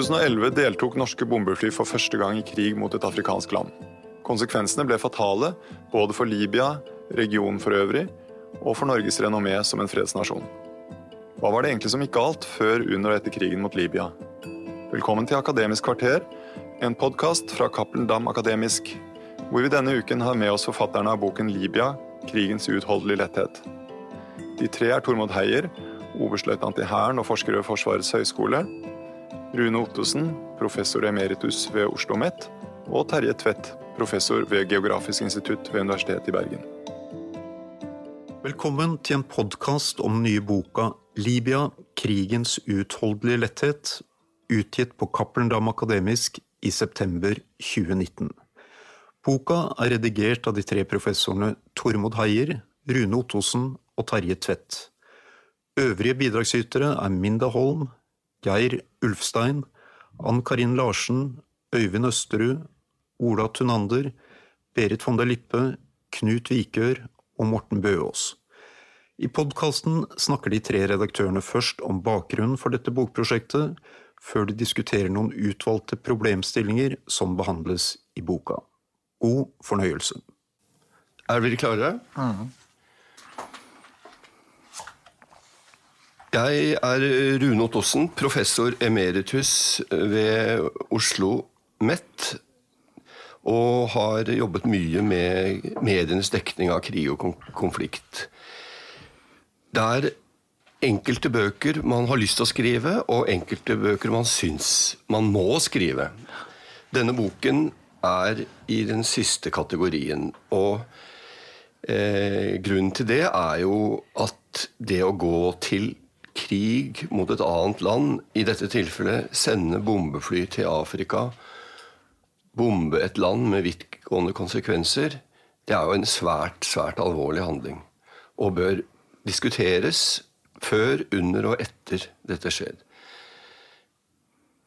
2011 deltok norske bombefly for første gang i krig mot et afrikansk land. Konsekvensene ble fatale både for Libya, regionen for øvrig, og for Norges renommé som en fredsnasjon. Hva var det egentlig som gikk galt før, under og etter krigen mot Libya? Velkommen til Akademisk kvarter, en podkast fra Cappelen Dam Akademisk, hvor vi denne uken har med oss forfatterne av boken Libya krigens uutholdelige letthet. De tre er Tormod Heier, oberstløytnant i Hæren og forsker ved Forsvarets høgskole, Rune Ottosen, professor emeritus ved Oslo OsloMet, og Terje Tvedt, professor ved Geografisk institutt ved Universitetet i Bergen. Velkommen til en podkast om den nye boka Libya krigens uutholdelige letthet, utgitt på Cappelen Dam Akademisk i september 2019. Boka er redigert av de tre professorene Tormod Heier, Rune Ottosen og Terje Tvedt. Øvrige bidragsytere er Minda Holm, Geir Ulfstein, Ann Karin Larsen, Øyvind Østerud, Ola Tunander, Berit von der Lippe, Knut Vikør og Morten Bøås. I podkasten snakker de tre redaktørene først om bakgrunnen for dette bokprosjektet, før de diskuterer noen utvalgte problemstillinger som behandles i boka. God fornøyelse. Er dere klare? Mm. Jeg er Rune Ottosen, professor emeritus ved Oslo MET. Og har jobbet mye med medienes dekning av krig og konflikt. Det er enkelte bøker man har lyst til å skrive, og enkelte bøker man syns man må skrive. Denne boken er i den siste kategorien. Og eh, grunnen til det er jo at det å gå til krig mot et annet land, i dette tilfellet sende bombefly til Afrika, bombe et land med vidtgående konsekvenser, det er jo en svært, svært alvorlig handling. Og bør diskuteres før, under og etter dette skjer.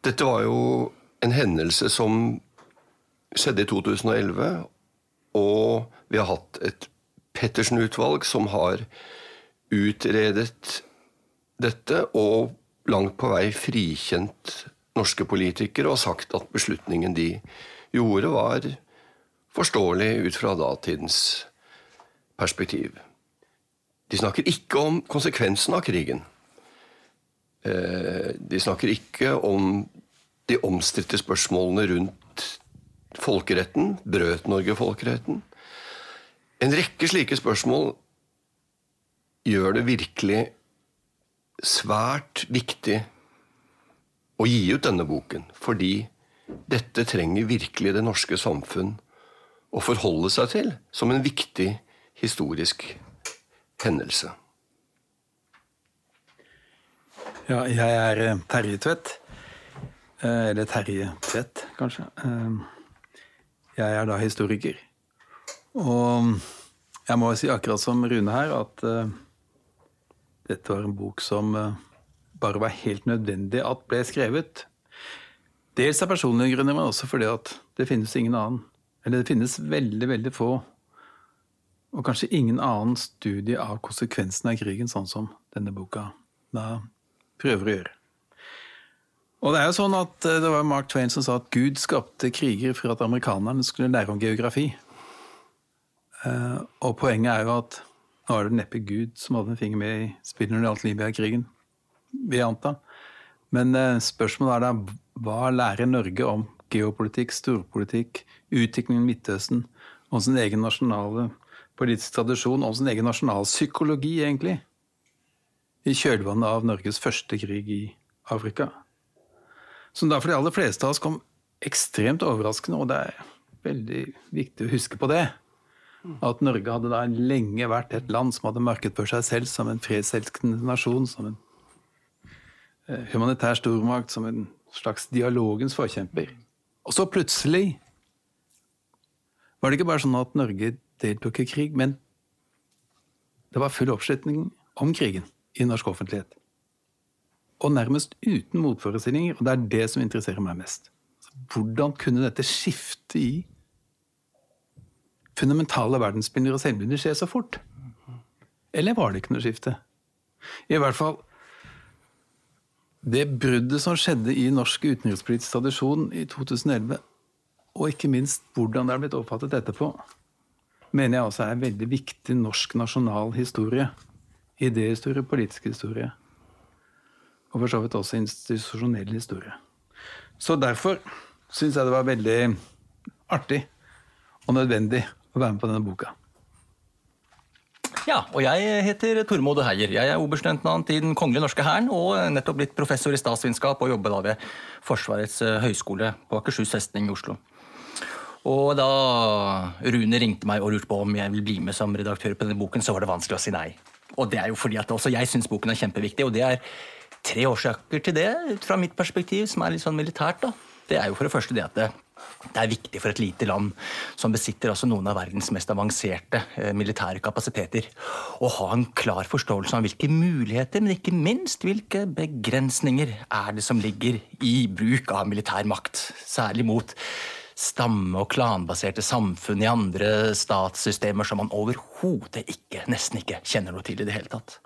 Dette var jo en hendelse som skjedde i 2011, og vi har hatt et Pettersen-utvalg som har utredet dette og langt på vei frikjent norske politikere og sagt at beslutningen de gjorde, var forståelig ut fra datidens perspektiv. De snakker ikke om konsekvensen av krigen. Eh, de snakker ikke om de omstridte spørsmålene rundt folkeretten. Brøt Norge folkeretten? En rekke slike spørsmål gjør det virkelig svært viktig å gi ut denne boken, fordi dette trenger virkelig det norske samfunn å forholde seg til som en viktig historisk hendelse. Ja, jeg er eh, Terje Tvedt. Eh, eller Terje Tvedt, kanskje. Eh, jeg er da historiker. Og jeg må si akkurat som Rune her, at dette var en bok som eh, bare var helt nødvendig at ble skrevet. Dels av personlige grunner, men også fordi at det finnes ingen annen. Eller det finnes veldig, veldig få, og kanskje ingen annen studie av konsekvensene av krigen, sånn som denne boka da prøver å gjøre. Og det er jo sånn at eh, det var Mark Twain som sa at Gud skapte kriger for at amerikanerne skulle lære om geografi. Eh, og poenget er jo at nå er det neppe Gud som hadde en finger med i spillet når det gjaldt Libya-krigen, vil jeg anta. Men eh, spørsmålet er da hva lærer Norge om geopolitikk, storpolitikk, utviklingen i Midtøsten, om sin egen nasjonale politiske tradisjon, om sin egen nasjonalpsykologi, egentlig, i kjølvannet av Norges første krig i Afrika? Som da for de aller fleste av oss kom ekstremt overraskende, og det er veldig viktig å huske på det. At Norge hadde da lenge vært et land som hadde markedsført seg selv som en fredselskende nasjon, som en eh, humanitær stormakt, som en slags dialogens forkjemper. Og så plutselig var det ikke bare sånn at Norge deltok i krig, men det var full oppslutning om krigen i norsk offentlighet. Og nærmest uten motforestillinger, og det er det som interesserer meg mest. Hvordan kunne dette skifte i fundamentale verdensbilder og selvbilder skje så fort? Eller var det ikke noe skifte? I hvert fall Det bruddet som skjedde i norsk utenrikspolitisk tradisjon i 2011, og ikke minst hvordan det er blitt oppfattet etterpå, mener jeg også er veldig viktig norsk nasjonal historie. Idéhistorie, politisk historie. Og for så vidt også institusjonell historie. Så derfor syns jeg det var veldig artig og nødvendig å være med på denne boka. Ja, og jeg heter Tormod Heier. Jeg er oberstløytnant i Den kongelige norske hæren og nettopp blitt professor i statsvitenskap og jobber da ved Forsvarets eh, høgskole på Akershus festning i Oslo. Og da Rune ringte meg og lurte på om jeg ville bli med som redaktør på denne boken, så var det vanskelig å si nei. Og det er jo fordi at også jeg syns boken er kjempeviktig, og det er tre årsaker til det, ut fra mitt perspektiv, som er litt sånn militært. da. Det er jo for det første det at det det er viktig for et lite land som besitter altså noen av verdens mest avanserte eh, militære kapasiteter, å ha en klar forståelse av hvilke muligheter, men ikke minst hvilke begrensninger er det som ligger i bruk av militær makt. Særlig mot stamme- og klanbaserte samfunn i andre statssystemer som man overhodet ikke, nesten ikke, kjenner noe til i det hele tatt.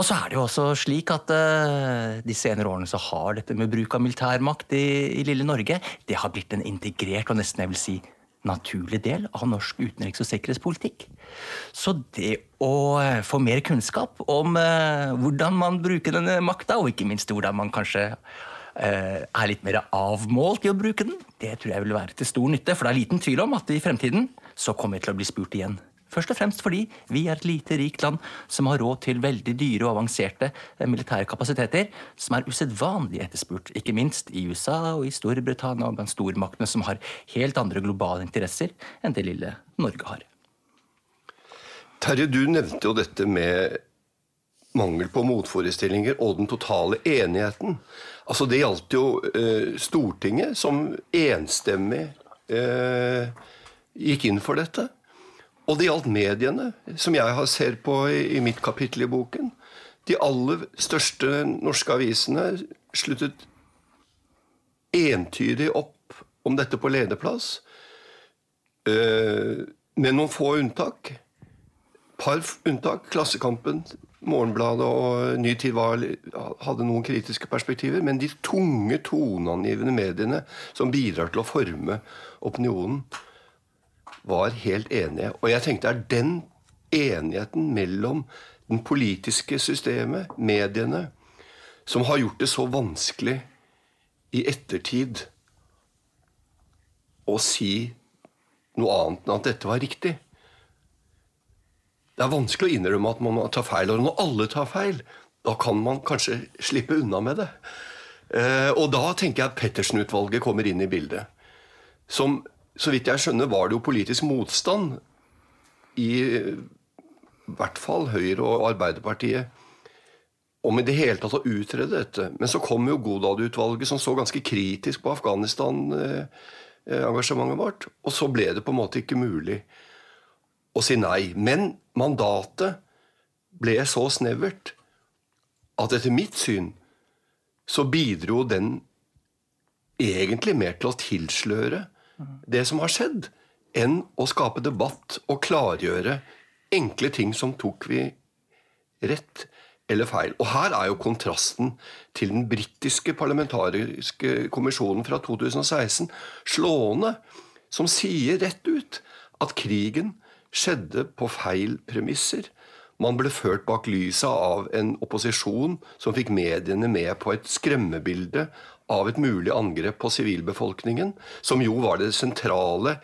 Og så er det jo også slik at uh, de senere årene så har dette med bruk av militærmakt i, i lille Norge det har blitt en integrert og nesten jeg vil si naturlig del av norsk utenriks- og sikkerhetspolitikk. Så det å uh, få mer kunnskap om uh, hvordan man bruker denne makta, og ikke minst hvordan man kanskje er litt mer avmålt i å bruke den, det tror jeg vil være til stor nytte. For det er liten tvil om at i fremtiden så kommer vi til å bli spurt igjen Først og fremst fordi vi er et lite, rikt land som har råd til veldig dyre og avanserte eh, militære kapasiteter, som er usedvanlig etterspurt, ikke minst i USA og i Storbritannia og blant stormaktene som har helt andre globale interesser enn det lille Norge har. Terje, du nevnte jo dette med mangel på motforestillinger og den totale enigheten. Altså Det gjaldt jo eh, Stortinget, som enstemmig eh, gikk inn for dette. Og det gjaldt mediene, som jeg ser på i, mitt kapittel i boken. De aller største norske avisene sluttet entydig opp om dette på lederplass. Uh, med noen få unntak. Par unntak. Klassekampen, Morgenbladet og Ny Tid hadde noen kritiske perspektiver. Men de tunge, toneangivende mediene som bidrar til å forme opinionen, var helt enige. Og jeg tenkte er den enigheten mellom den politiske systemet, mediene, som har gjort det så vanskelig i ettertid å si noe annet enn at dette var riktig. Det er vanskelig å innrømme at man tar feil. Og når alle tar feil, da kan man kanskje slippe unna med det. Eh, og da tenker jeg at Pettersen-utvalget kommer inn i bildet. Som så vidt jeg skjønner, var det jo politisk motstand i hvert fall Høyre og Arbeiderpartiet om i det hele tatt å utrede dette. Men så kom jo Godal-utvalget, som så ganske kritisk på Afghanistan-engasjementet vårt. Og så ble det på en måte ikke mulig å si nei. Men mandatet ble så snevert at etter mitt syn så bidro den egentlig mer til å tilsløre det som har skjedd, enn å skape debatt og klargjøre enkle ting som tok vi rett eller feil. Og her er jo kontrasten til den britiske parlamentariske kommisjonen fra 2016 slående, som sier rett ut at krigen skjedde på feil premisser. Man ble ført bak lyset av en opposisjon som fikk mediene med på et skremmebilde av et mulig angrep på sivilbefolkningen, som jo var det sentrale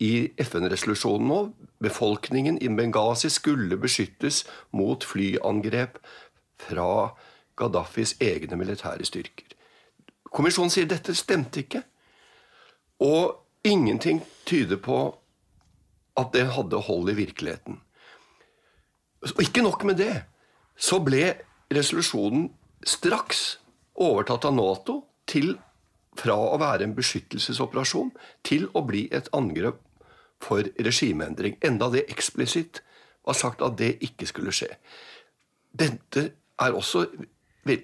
i FN-resolusjonen nå. Befolkningen i Benghazi skulle beskyttes mot flyangrep fra Gaddafis egne militære styrker. Kommisjonen sier dette stemte ikke. Og ingenting tyder på at det hadde hold i virkeligheten. Og ikke nok med det. Så ble resolusjonen straks overtatt av Nato til fra å være en beskyttelsesoperasjon til å bli et angrep for regimeendring. Enda det eksplisitt var sagt at det ikke skulle skje. Dette er også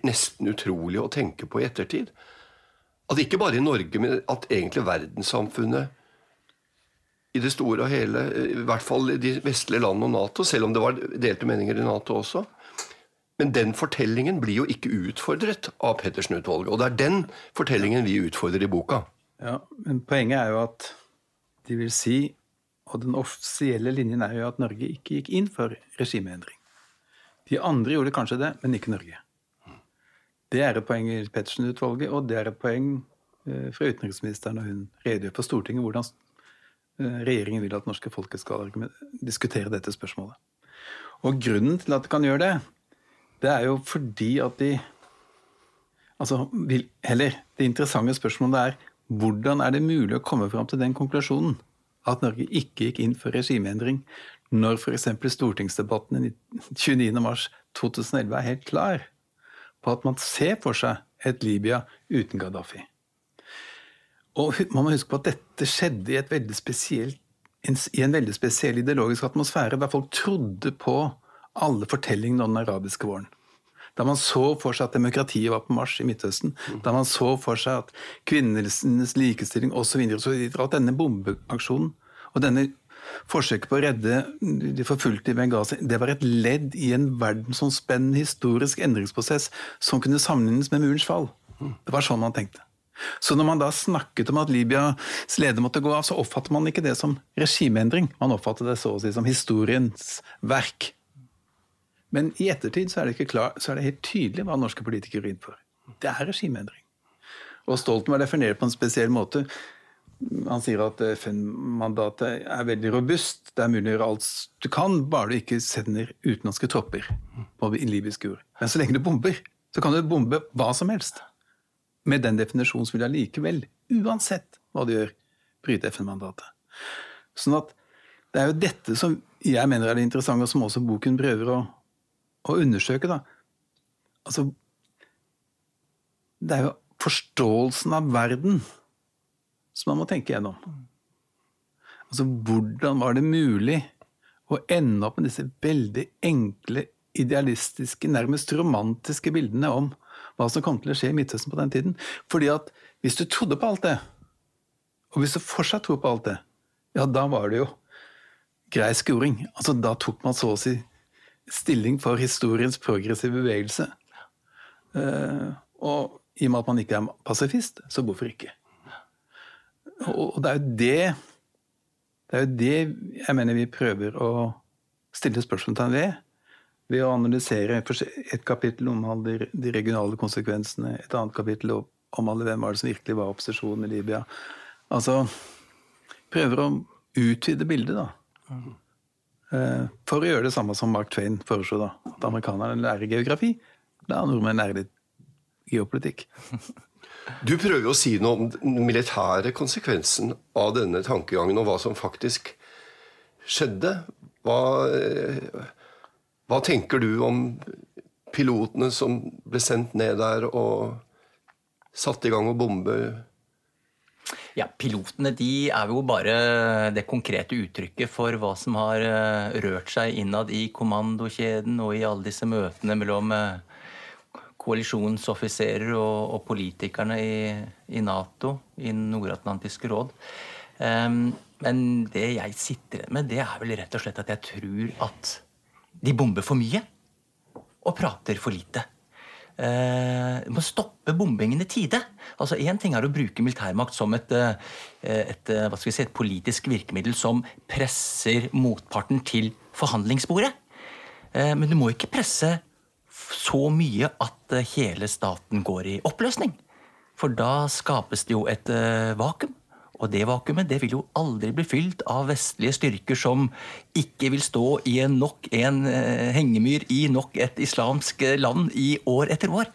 nesten utrolig å tenke på i ettertid. At ikke bare i Norge, men at egentlig verdenssamfunnet i det store og hele, i hvert fall i de vestlige landene og Nato, selv om det var delte meninger i Nato også, Men den fortellingen blir jo ikke utfordret av Pettersen-utvalget. Og det er den fortellingen vi utfordrer i boka. Ja, men Poenget er jo at de vil si, og den offisielle linjen er jo at Norge ikke gikk inn for regimeendring. De andre gjorde kanskje det, men ikke Norge. Det er et poeng i Pettersen-utvalget, og det er et poeng eh, fra utenriksministeren når hun redegjør for Stortinget hvordan eh, regjeringen vil at norske folket skal diskutere dette spørsmålet. Og grunnen til at de kan gjøre det, det er jo fordi at de Altså, heller, det interessante spørsmålet er hvordan er det mulig å komme fram til den konklusjonen? At Norge ikke gikk inn for regimeendring når f.eks. stortingsdebatten 29.3.2011 er helt klar på at man ser for seg et Libya uten Gaddafi. Og man må huske på at dette skjedde i, veldig i en veldig spesiell ideologisk atmosfære, der folk trodde på alle fortellingene om den arabiske våren. Da man så for seg at demokratiet var på marsj i Midtøsten, da man så for seg at kvinnenes likestilling osv. At denne bombeaksjonen og denne forsøket på å redde de forfulgte i Benghazi, det var et ledd i en verdensomspennende historisk endringsprosess som kunne sammenlignes med murens fall. Det var sånn man tenkte. Så når man da snakket om at Libyas leder måtte gå av, så oppfattet man ikke det som regimeendring. Man oppfattet det så å si som historiens verk. Men i ettertid så er det, klar, så er det helt tydelig hva norske politikere går inn for. Det er regimeendring. Og Stoltenberg definerer på en spesiell måte. Han sier at FN-mandatet er veldig robust. Det er mulig å gjøre alt du kan, bare du ikke sender utenlandske tropper på libysk jord. Men så lenge du bomber, så kan du bombe hva som helst. Med den definisjonen vil jeg likevel, uansett hva du gjør, bryte FN-mandatet. Sånn at det er jo dette som jeg mener er det interessante, og som også boken prøver å å undersøke, da. Altså Det er jo forståelsen av verden som man må tenke gjennom. Altså, hvordan var det mulig å ende opp med disse veldig enkle, idealistiske, nærmest romantiske bildene om hva som kom til å skje i Midtøsten på den tiden? Fordi at hvis du trodde på alt det, og hvis du fortsatt tror på alt det, ja, da var det jo grei skuring. Altså, da tok man så å si stilling for historiens progressive bevegelse. Uh, og i og med at man ikke er pasifist, så hvorfor ikke? Og, det er jo det det er jo det jeg mener vi prøver å stille spørsmålstegn ved. Ved å analysere Et kapittel omhandler de regionale konsekvensene. Et annet kapittel omhandler hvem var det som virkelig var opposisjonen i Libya. Altså prøver å utvide bildet, da. Eh, for å gjøre det samme som Mark Twain foreslo, da. At amerikanerne lærer geografi. Da nordmenn lærer litt geopolitikk. Du prøver å si noe om den militære konsekvensen av denne tankegangen, og hva som faktisk skjedde. Hva, eh, hva tenker du om pilotene som ble sendt ned der og satte i gang å bombe ja, Pilotene de er jo bare det konkrete uttrykket for hva som har eh, rørt seg innad i kommandokjeden og i alle disse møtene mellom eh, koalisjonsoffiserer og, og politikerne i, i, Nato, i Nordatlantiske råd. Um, men det jeg sitter med, det er vel rett og slett at jeg tror at de bomber for mye og prater for lite må stoppe bombingen i tide. Altså Én ting er å bruke militærmakt som et, eh, et, eh, si, et politisk virkemiddel som presser motparten til forhandlingsbordet. Eh, men du må ikke presse så mye at eh, hele staten går i oppløsning. For da skapes det jo et vakuum. Og det vakuumet det vil jo aldri bli fylt av vestlige styrker som ikke vil stå i en nok en eh, hengemyr i nok et islamsk land i år etter år.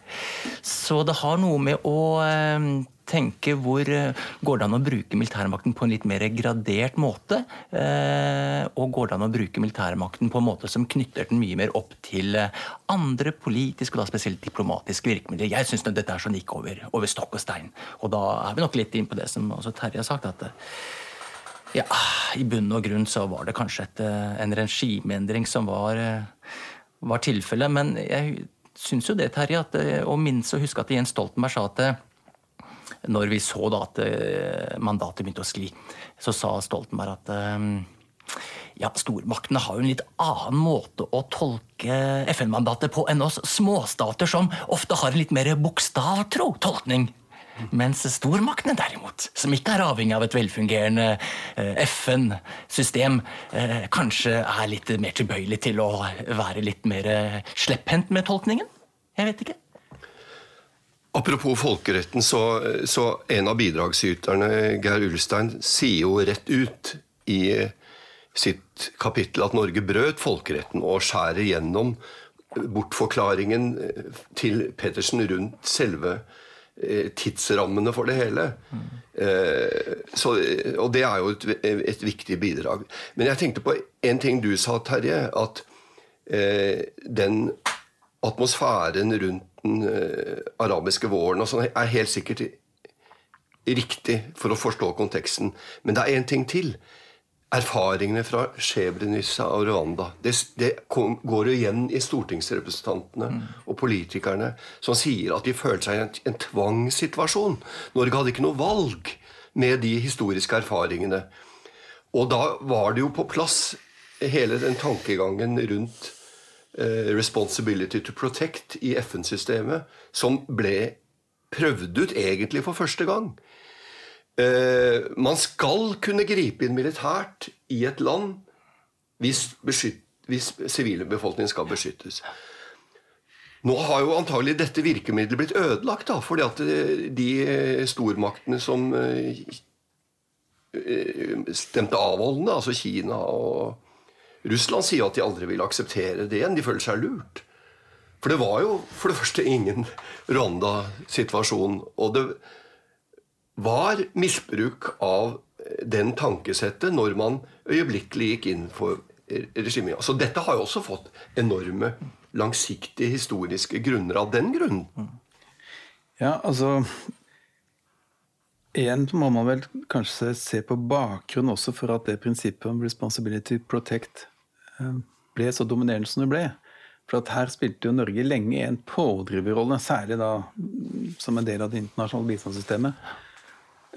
Så det har noe med å eh, tenke hvor eh, går det an å bruke militærmakten på en litt mer gradert måte? Eh, og går det an å bruke militærmakten på en måte som knytter den mye mer opp til eh, andre politiske, og da spesielt diplomatiske virkemidler? Jeg syns dette er sånn gikk over, over, stokk og stein. Og da er vi nok litt inn på det som også Terje har sagt, at ja, i bunn og grunn så var det kanskje et, en regimeendring som var, var tilfellet. Men jeg syns jo det, Terje, at, og minnes å huske at Jens Stoltenberg sa at når vi så da at eh, mandatet begynte å skli, så sa Stoltenberg at eh, ja, stormaktene har jo en litt annen måte å tolke FN-mandatet på enn oss småstater, som ofte har en litt mer bokstavtro tolkning. Mens stormaktene, derimot, som ikke er avhengig av et velfungerende eh, FN-system, kanskje er litt mer tilbøyelig til å være litt mer slepphendt med tolkningen? Jeg vet ikke. Apropos folkeretten, så, så en av bidragsyterne, Geir Ulstein, sier jo rett ut i sitt kapittel at Norge brøt folkeretten og skjærer gjennom bortforklaringen til Pettersen rundt selve Eh, tidsrammene for det hele. Mm. Så, og det er jo et, et, viktig bidrag. Men jeg tenkte på en ting du sa, Terje. At eh, den atmosfæren rundt den eh, arabiske våren og sånn er helt sikkert riktig for å forstå konteksten. Men det er én ting til erfaringene fra Srebrenica og Rwanda det, det kom, går jo igjen i stortingsrepresentantene mm. og politikerne som sier at de følte seg i en, en tvangssituasjon. Norge hadde ikke noe valg med de historiske erfaringene. Og da var det jo på plass hele den tankegangen rundt responsibility to protect i FN-systemet, som ble prøvd ut egentlig for første gang. Eh, man skal kunne gripe inn militært i et land hvis, hvis sivilbefolkningen skal beskyttes. Nå har jo antagelig dette virkemidlet blitt ødelagt, da, fordi at eh, de stormaktene som eh, stemte avholdende, altså Kina og Russland, sier at de aldri vil akseptere det igjen. De føler seg lurt. For det var jo for det første ingen Rwanda-situasjon. og det var misbruk av den tankesettet når man øyeblikkelig gikk inn for regimet. Så dette har jo også fått enorme langsiktige historiske grunner av den grunnen. Ja, altså Igjen må man vel kanskje se på bakgrunnen også for at det prinsippet om responsibility protect ble så dominerende som det ble. For at her spilte jo Norge lenge en pådriverrolle, særlig da som en del av det internasjonale bistandssystemet.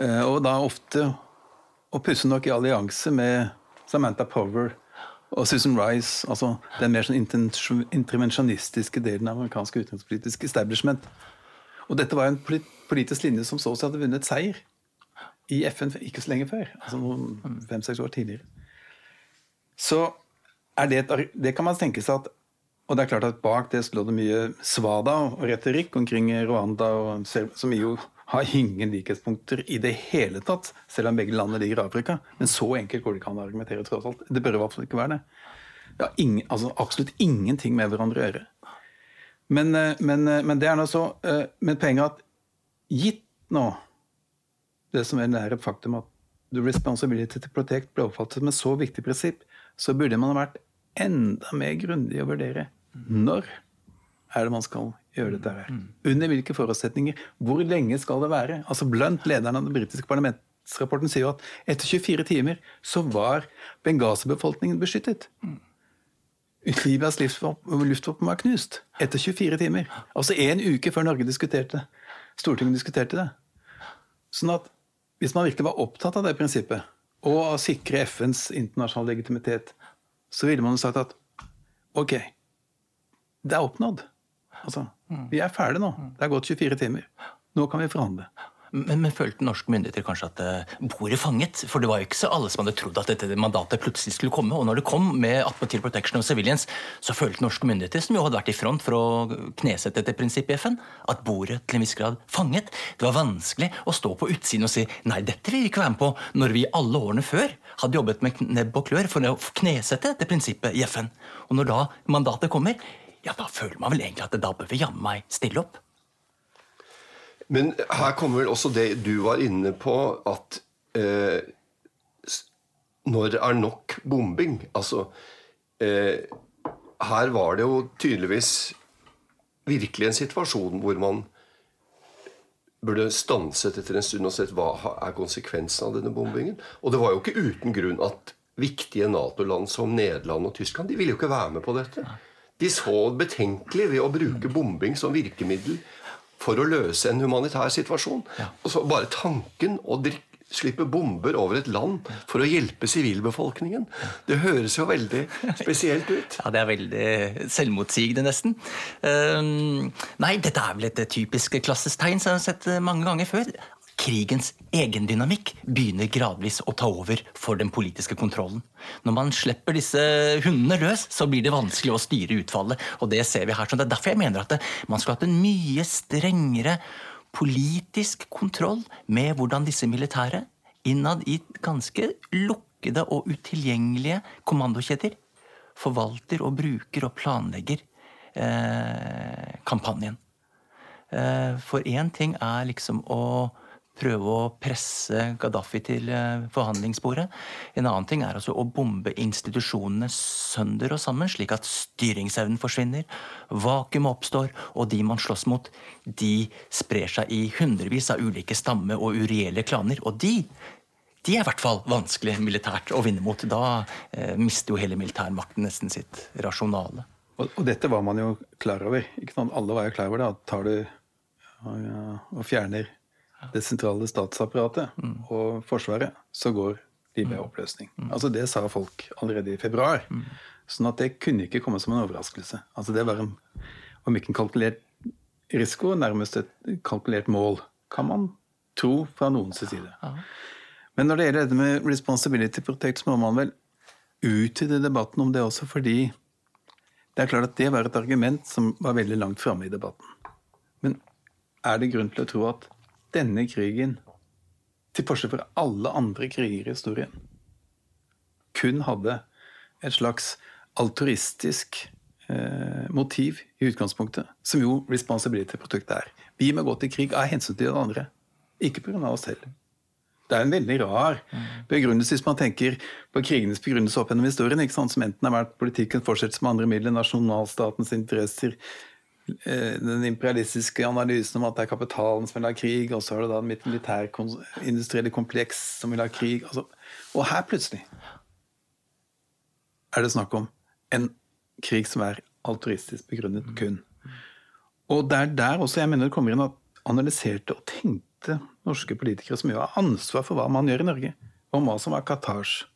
Eh, og da ofte, og pussig nok i allianse med Samantha Power og Susan Rice, altså den mer sånn intervensjonistiske delen av amerikansk utenrikspolitisk establishment. Og dette var en politisk linje som så seg hadde vunnet seier i FN ikke så lenge før. altså Fem-seks år tidligere. Så det, et, det kan man tenke seg at og det er klart at Bak det lå det mye svada og retorikk omkring Rwanda, som jo har ingen likhetspunkter i det hele tatt, selv om begge landene ligger i Afrika. Men så enkelt går det ikke an å argumentere, tross alt. Det bør fall ikke være det. Det har ingen, altså, absolutt ingenting med hverandre å gjøre. Men, eh, men, eh, men det er nå så eh, Men poenget at gitt nå det som er nære faktum at the responsibility to protect ble oppfattet som et så viktig prinsipp, så burde man ha vært enda mer grundig å vurdere når er det man skal gjøre dette her. Under hvilke forutsetninger? Hvor lenge skal det være? Altså Blunt, lederen av det britiske parlamentsrapporten, sier jo at etter 24 timer så var Benghazi-befolkningen beskyttet. Libyas luftvåpen var knust etter 24 timer. Altså én uke før Norge diskuterte Stortinget diskuterte det. Sånn at hvis man virkelig var opptatt av det prinsippet, og å sikre FNs internasjonale legitimitet, så ville man jo sagt at ok, det er oppnådd. Altså, vi er ferdige nå. Det er gått 24 timer. Nå kan vi forhandle. Men, men, følte norske myndigheter kanskje at uh, bordet fanget? For det var jo ikke så alle som hadde trodd at dette mandatet plutselig skulle komme. Og når det kom med Atmotil Protection of Civilians, så følte norske myndigheter, som jo hadde vært i front for å knesette dette prinsippet i FN, at bordet til en viss grad fanget. Det var vanskelig å stå på utsiden og si nei, dette vil vi ikke være med på, når vi alle årene før hadde jobbet med nebb og klør for å knesette dette prinsippet i FN. Og når da mandatet kommer, ja, da føler man vel egentlig at da bør vi jammen meg stille opp. Men her kommer vel også det du var inne på, at eh, når er nok bombing Altså eh, Her var det jo tydeligvis virkelig en situasjon hvor man burde stanset etter en stund og sett hva er konsekvensen av denne bombingen. Og det var jo ikke uten grunn at viktige Nato-land som Nederland og Tyskland de ville jo ikke være med på dette. De så betenkelig ved å bruke bombing som virkemiddel for å løse en humanitær situasjon. Ja. Og så Bare tanken å slippe bomber over et land for å hjelpe sivilbefolkningen. Det høres jo veldig spesielt ut. Ja, Det er veldig selvmotsigende, nesten. Um, nei, dette er vel et typisk klassestegn som jeg har sett mange ganger før. Krigens egendynamikk begynner gradvis å ta over for den politiske kontrollen. Når man slipper disse hundene løs, så blir det vanskelig å styre utfallet. Og det ser vi her. Så det er derfor jeg mener at man skulle hatt en mye strengere politisk kontroll med hvordan disse militære, innad i ganske lukkede og utilgjengelige kommandokjeder, forvalter og bruker og planlegger eh, kampanjen. Eh, for én ting er liksom å prøve å presse Gaddafi til eh, forhandlingsbordet. En annen ting er altså å bombe institusjonene sønder og sammen, slik at styringsevnen forsvinner, vakuum oppstår, og de man slåss mot, de sprer seg i hundrevis av ulike stamme- og urielle klaner. Og de de er i hvert fall vanskelig militært å vinne mot. Da eh, mister jo hele militærmakten nesten sitt rasjonale. Og, og, dette var man jo klar over. Alle var jo klar over det. At tar du og, og fjerner det sentrale statsapparatet mm. og Forsvaret, så går de i mm. oppløsning. Mm. Altså Det sa folk allerede i februar. Mm. Sånn at det kunne ikke komme som en overraskelse. Altså Det var en, om ikke en kalkulert risiko, nærmest et kalkulert mål, kan man tro fra noens side. Men når det gjelder dette med responsibility protect, så må man vel utvide debatten om det også, fordi det er klart at det var et argument som var veldig langt framme i debatten. Men er det grunn til å tro at denne krigen, til forskjell fra alle andre kriger i historien, kun hadde et slags altruistisk eh, motiv i utgangspunktet, som jo responsibility-produktet er. Vi må gå til krig av hensyn til den andre, ikke pga. oss selv. Det er en veldig rar begrunnelse hvis man tenker på krigenes begrunnelse opp gjennom historien, som enten har vært politikken fortsetter med andre midler, nasjonalstatens interesser, den imperialistiske analysen om at det er kapitalen som vil ha krig, og så er det da den militærindustrielle kompleks som vil ha krig. Altså. Og her plutselig er det snakk om en krig som er altruistisk begrunnet kun. Og det er der også jeg mener det kommer inn at analyserte og tenkte norske politikere som jo har ansvar for hva man gjør i Norge, om hva som var Qatars,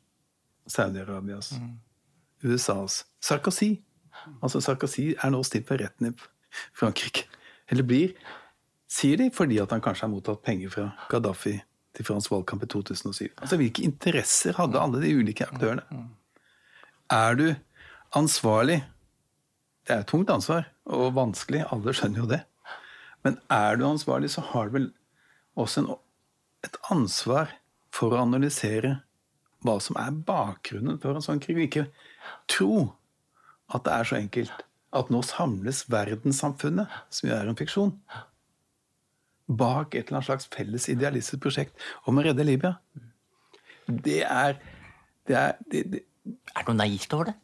Saudi-Arabias, USAs Sarkozy. Altså Sarkozy er nå stilt for retten Frankrike. Eller blir, sier de fordi at han kanskje har mottatt penger fra Gaddafi til fransk valgkamp i 2007. Altså Hvilke interesser hadde alle de ulike aktørene? Er du ansvarlig? Det er et tungt ansvar, og vanskelig. Alle skjønner jo det. Men er du ansvarlig, så har du vel også en, et ansvar for å analysere hva som er bakgrunnen for en sånn krig. Ikke tro at det er så enkelt at nå samles verdenssamfunnet, som jo er en fiksjon, bak et eller annet slags felles idealistisk prosjekt om å redde Libya. Det er Det er det, det. Er det noe naivt over det?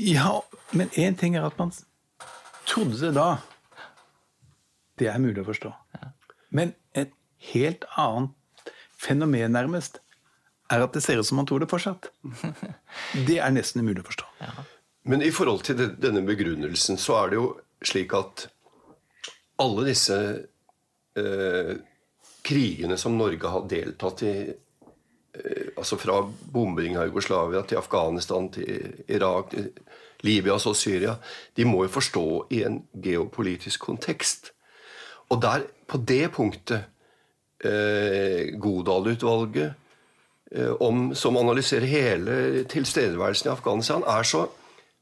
Ja, men én ting er at man trodde det da. Det er mulig å forstå. Men et helt annet fenomen, nærmest, er at det ser ut som man tror det fortsatt. Det er nesten umulig å forstå. Ja. Men i forhold til denne begrunnelsen så er det jo slik at alle disse eh, krigene som Norge har deltatt i, eh, altså fra bombing av Jugoslavia til Afghanistan til Irak til Libya og Syria, de må jo forstå i en geopolitisk kontekst. Og der, på det punktet, eh, Godal-utvalget, eh, som analyserer hele tilstedeværelsen i Afghanistan, er så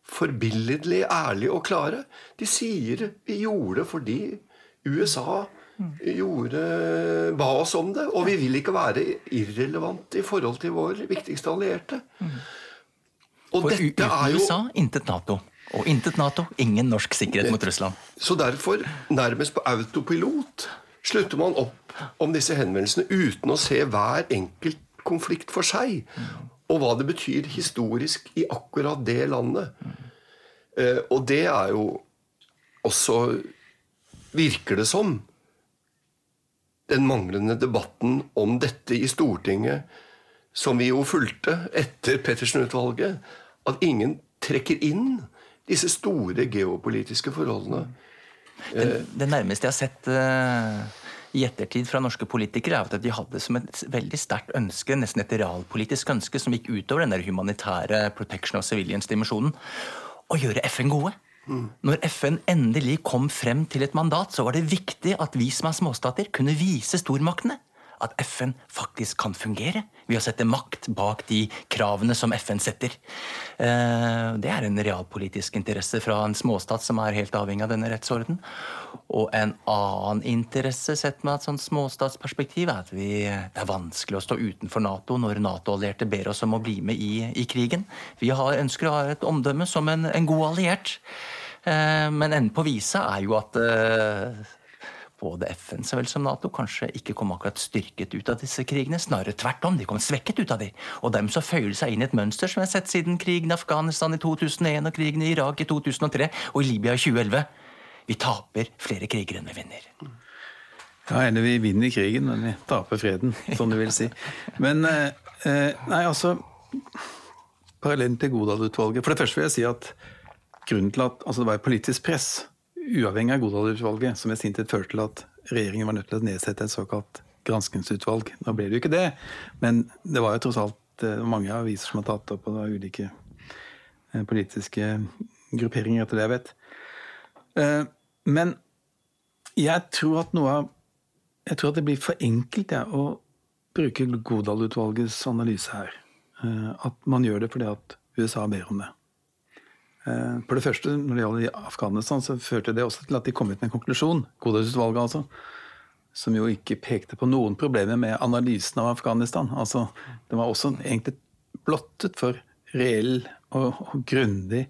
forbilledlig ærlige og klare. De sier vi gjorde det fordi USA gjorde, ba oss om det. Og vi vil ikke være irrelevante i forhold til vår viktigste allierte. Og For dette er jo USA, intet Nato. Og intet Nato, ingen norsk sikkerhet mot Russland. Så derfor, nærmest på autopilot, slutter man opp om disse henvendelsene uten å se hver enkelt konflikt for seg og hva det betyr historisk i akkurat det landet. Eh, og det er jo også, virker det som, den manglende debatten om dette i Stortinget, som vi jo fulgte etter Pettersen-utvalget, at ingen trekker inn disse store geopolitiske forholdene. Det, det nærmeste jeg har sett uh, i ettertid fra norske politikere, er at de hadde som et veldig sterkt ønske, nesten et realpolitisk ønske, som gikk utover den der humanitære protection of civilians-dimensjonen, å gjøre FN gode. Mm. Når FN endelig kom frem til et mandat, så var det viktig at vi som er småstater, kunne vise stormaktene at FN faktisk kan fungere ved å sette makt bak de kravene som FN setter. Eh, det er en realpolitisk interesse fra en småstat som er helt avhengig av denne rettsorden. Og en annen interesse sett med et sånt småstatsperspektiv er at vi, det er vanskelig å stå utenfor Nato når Nato-allierte ber oss om å bli med i, i krigen. Vi har, ønsker å ha et omdømme som en, en god alliert. Eh, men enden på visa er jo at eh, både FN så vel som Nato kanskje ikke kom akkurat styrket ut av disse krigene. Snarere tvert om, de kom svekket ut av de. Og dermed så føyer det seg inn i et mønster som vi har sett siden krigen i Afghanistan i 2001 og krigen i Irak i 2003 og i Libya i 2011. Vi taper flere kriger enn vi vinner. Ja, eller vi vinner krigen, men vi taper freden, som du vil si. Men eh, eh Nei, altså Parallellen til Godal-utvalget. For det første vil jeg si at grunnen til at altså det var politisk press uavhengig av Godal-utvalget, som i sin tid førte til at regjeringen var nødt til å nedsette et såkalt granskingsutvalg. Nå ble det jo ikke det, men det var jo tross alt eh, mange aviser som har tatt opp, og det var ulike eh, politiske grupperinger, etter det jeg vet. Eh, men jeg tror at noe av Jeg tror at det blir for enkelt ja, å bruke Godal-utvalgets analyse her. At man gjør det fordi at USA ber om det. Eh, for det første, når det gjaldt Afghanistan, så førte det også til at de kom ut med en konklusjon, Godhetsutvalget altså, som jo ikke pekte på noen problemer med analysen av Afghanistan. Altså, det var også egentlig blottet for reell og, og grundig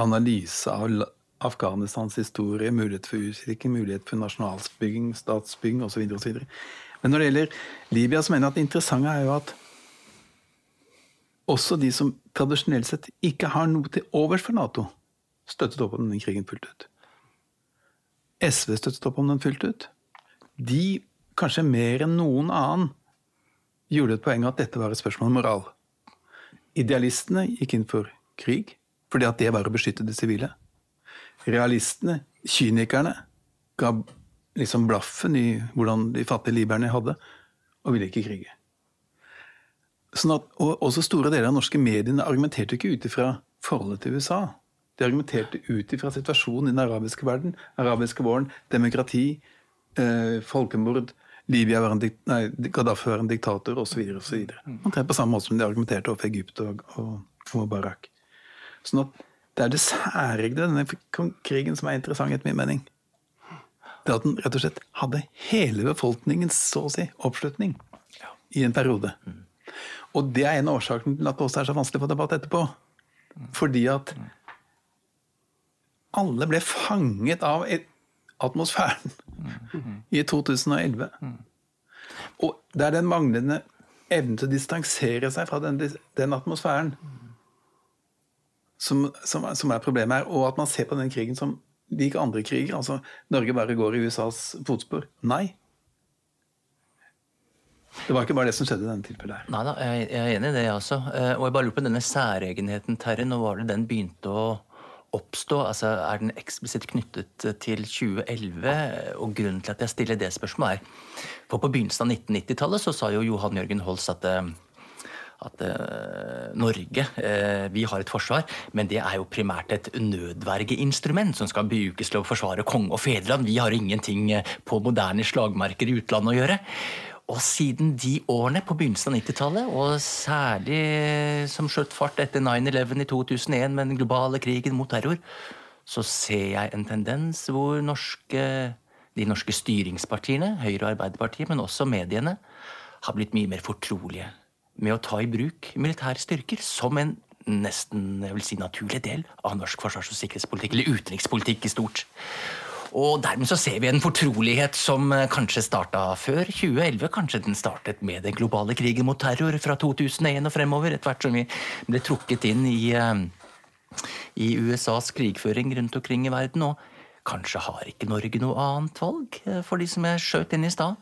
analyse av Afghanistans historie, mulighet for utvikling, mulighet for nasjonalsbygging, statsbygging osv. Men når det gjelder Libya, så mener jeg at det interessante er jo at også de som tradisjonelt sett ikke har noe til overs for Nato, støttet opp om denne krigen fullt ut. SV støttet opp om den fullt ut. De, kanskje mer enn noen annen, gjorde et poeng av at dette var et spørsmål om moral. Idealistene gikk inn for krig fordi at det var å beskytte det sivile. Realistene, kynikerne, ga liksom blaffen i hvordan de fattige liberne hadde, og ville ikke krige. Sånn at, og også store deler av norske mediene argumenterte ikke ut ifra forholdet til USA. De argumenterte ut ifra situasjonen i den arabiske verden. Arabiske våren, demokrati, eh, folkemord, Libya var en, nei, Gaddafi var en diktator osv. Omtrent på samme måte som de argumenterte overfor Egypt og, og, og Barak. Sånn at det er det særegne denne krigen som er interessant, etter min mening. Det at den rett og slett hadde hele befolkningens så å si, oppslutning i en periode. Mm. Og det er en av årsakene til at det også er så vanskelig å få debatt etterpå. Fordi at alle ble fanget av atmosfæren i 2011. Og det er den manglende evnen til å distansere seg fra den, den atmosfæren som, som, som, er problemet her. Og at man ser på den krigen som lik andre kriger. Altså Norge bare går i USAs fotspor. Nei. Det var ikke bare det som skjedde i denne tilfellet. her. Nei da, jeg er enig i det, jeg også. Eh, og jeg bare lurer på denne særegenheten, Terje. Når var det den begynte å oppstå? Altså, Er den eksplisitt knyttet til 2011? Og grunnen til at jeg stiller det spørsmålet, er For på begynnelsen av 1990-tallet så sa jo Johan Jørgen Holst at eh, at uh, Norge uh, vi har et forsvar, men det er jo primært et nødvergeinstrument som skal brukes til å forsvare konge og fedreland. Vi har ingenting på moderne slagmarker i utlandet å gjøre. Og siden de årene, på begynnelsen av 90-tallet, og særlig som skjøt fart etter 9-11 i 2001 med den globale krigen mot terror, så ser jeg en tendens hvor norske, de norske styringspartiene, Høyre og Arbeiderpartiet, men også mediene, har blitt mye mer fortrolige med å ta i bruk militære styrker som en nesten jeg vil si, naturlig del av norsk forsvars- og sikkerhetspolitikk, eller utenrikspolitikk i stort. Og dermed så ser vi en fortrolighet som eh, kanskje starta før 2011. Kanskje den startet med den globale krigen mot terror fra 2001 og fremover, etter hvert som vi ble trukket inn i, eh, i USAs krigføring rundt omkring i verden. Og kanskje har ikke Norge noe annet valg, eh, for de som jeg skjøt inn i stad.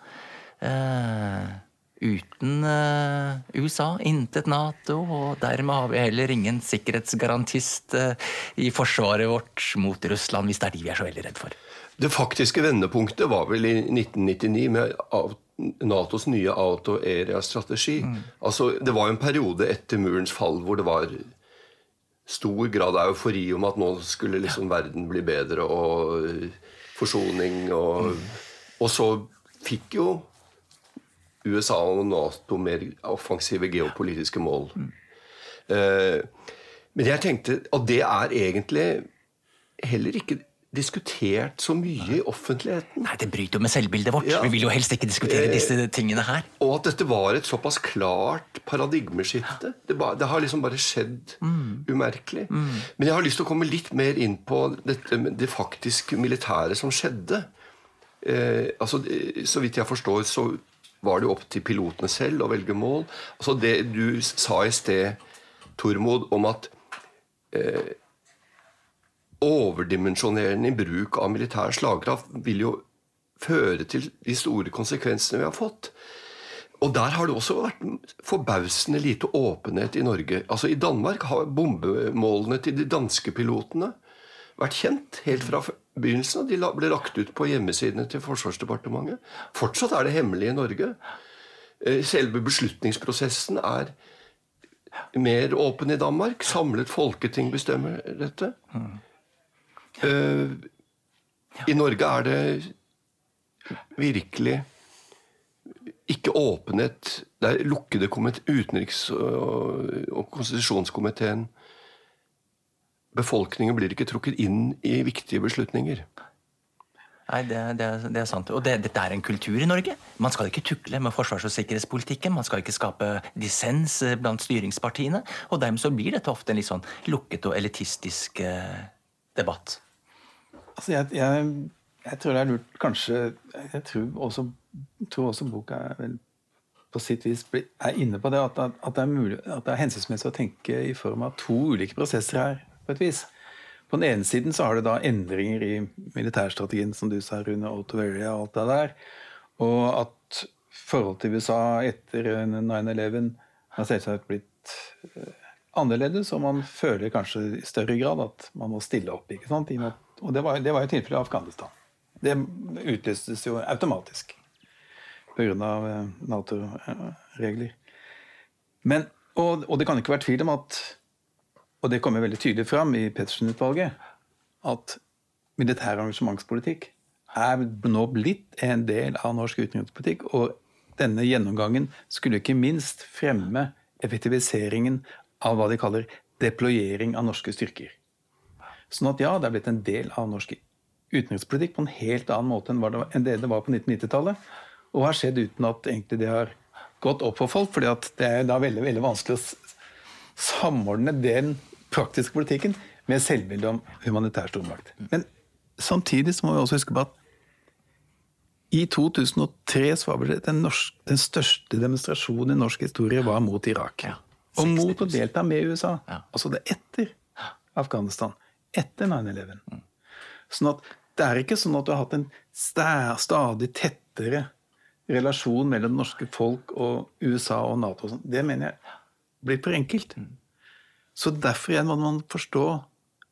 uten uh, USA, intet Nato, og dermed har vi heller ingen sikkerhetsgarantist uh, i forsvaret vårt mot Russland, hvis det er de vi er så veldig redd for. Det faktiske vendepunktet var vel i 1999 med Natos nye auto-area-strategi. Mm. Altså, det var en periode etter murens fall hvor det var stor grad av eufori om at nå skulle liksom verden bli bedre, og forsoning og mm. Og så fikk jo USA og Nato mer offensive geopolitiske mål. Mm. Eh, men jeg tenkte at det er egentlig heller ikke diskutert så mye i offentligheten. Nei, Det bryter jo med selvbildet vårt. Ja. Vi vil jo helst ikke diskutere eh, disse tingene her. Og at dette var et såpass klart paradigmeskifte. Det, ba, det har liksom bare skjedd mm. umerkelig. Mm. Men jeg har lyst til å komme litt mer inn på dette, det faktisk militære som skjedde. Eh, altså, Så vidt jeg forstår, så var det jo opp til pilotene selv å velge mål. Altså Det du sa i sted, Tormod, om at eh, overdimensjonerende i bruk av militær slagkraft vil jo føre til de store konsekvensene vi har fått. Og der har det også vært forbausende lite åpenhet i Norge. Altså I Danmark har bombemålene til de danske pilotene vært kjent helt fra begynnelsen. De ble lagt ut på hjemmesidene til Forsvarsdepartementet. Fortsatt er det hemmelig i Norge. Eh, selve beslutningsprosessen er mer åpen i Danmark. Samlet folketing bestemmer dette. Uh, I Norge er det virkelig ikke åpenhet. Det er lukkede utenriks- og, konstitusjonskomiteen befolkningen blir ikke trukket inn i viktige beslutninger. Nei, det, det, det, er sant. Og det, dette er en kultur i Norge. Man skal ikke tukle med forsvars- og sikkerhetspolitikken. Man skal ikke skape dissens eh, blant styringspartiene. Og dermed så blir dette ofte en litt sånn lukket og elitistisk eh, debatt. Altså, jeg, jeg, jeg, tror det er lurt kanskje Jeg tror også, tror også boka vel på sitt vis er inne på det, at, at, det mulig, at det er hensiktsmessig å tenke i form av to ulike prosesser her på et vis. På den ene siden så har du da endringer i militærstrategien, som du sa, Rune, Autoveria og alt det der. Og at forholdet til USA etter 9-11 har selvsagt blitt eh, annerledes, og man føler kanskje i større grad at man må stille opp. ikke sant? Og det var, jo tilfellet i Afghanistan. Det utløstes jo automatisk pga. Eh, Nato-regler. Men, og, og det kan ikke være tvil om at og det kommer veldig tydelig fram i Pettersen-utvalget, at militær engasjementspolitikk er nå blitt en del av norsk utenrikspolitikk. Og denne gjennomgangen skulle ikke minst fremme effektiviseringen av hva de kaller deployering av norske styrker. Sånn at ja, det er blitt en del av norsk utenrikspolitikk på en helt annen måte enn det det var på 1990-tallet. Og har skjedd uten at egentlig det har gått opp for folk. fordi det er da veldig, veldig vanskelig å samordne den praktiske politikken med selvbildet om humanitær stormakt. Men samtidig så må vi også huske på at i 2003 så var det den, norsk, den største demonstrasjonen i norsk historie var mot Irak. Ja, og mot å delta med USA. Ja. Altså det etter Afghanistan. Etter 9-11. Mm. Sånn at det er ikke sånn at du har hatt en stadig tettere relasjon mellom det norske folk og USA og Nato. Og Det mener jeg blir for enkelt. Mm. Så derfor igjen må man forstå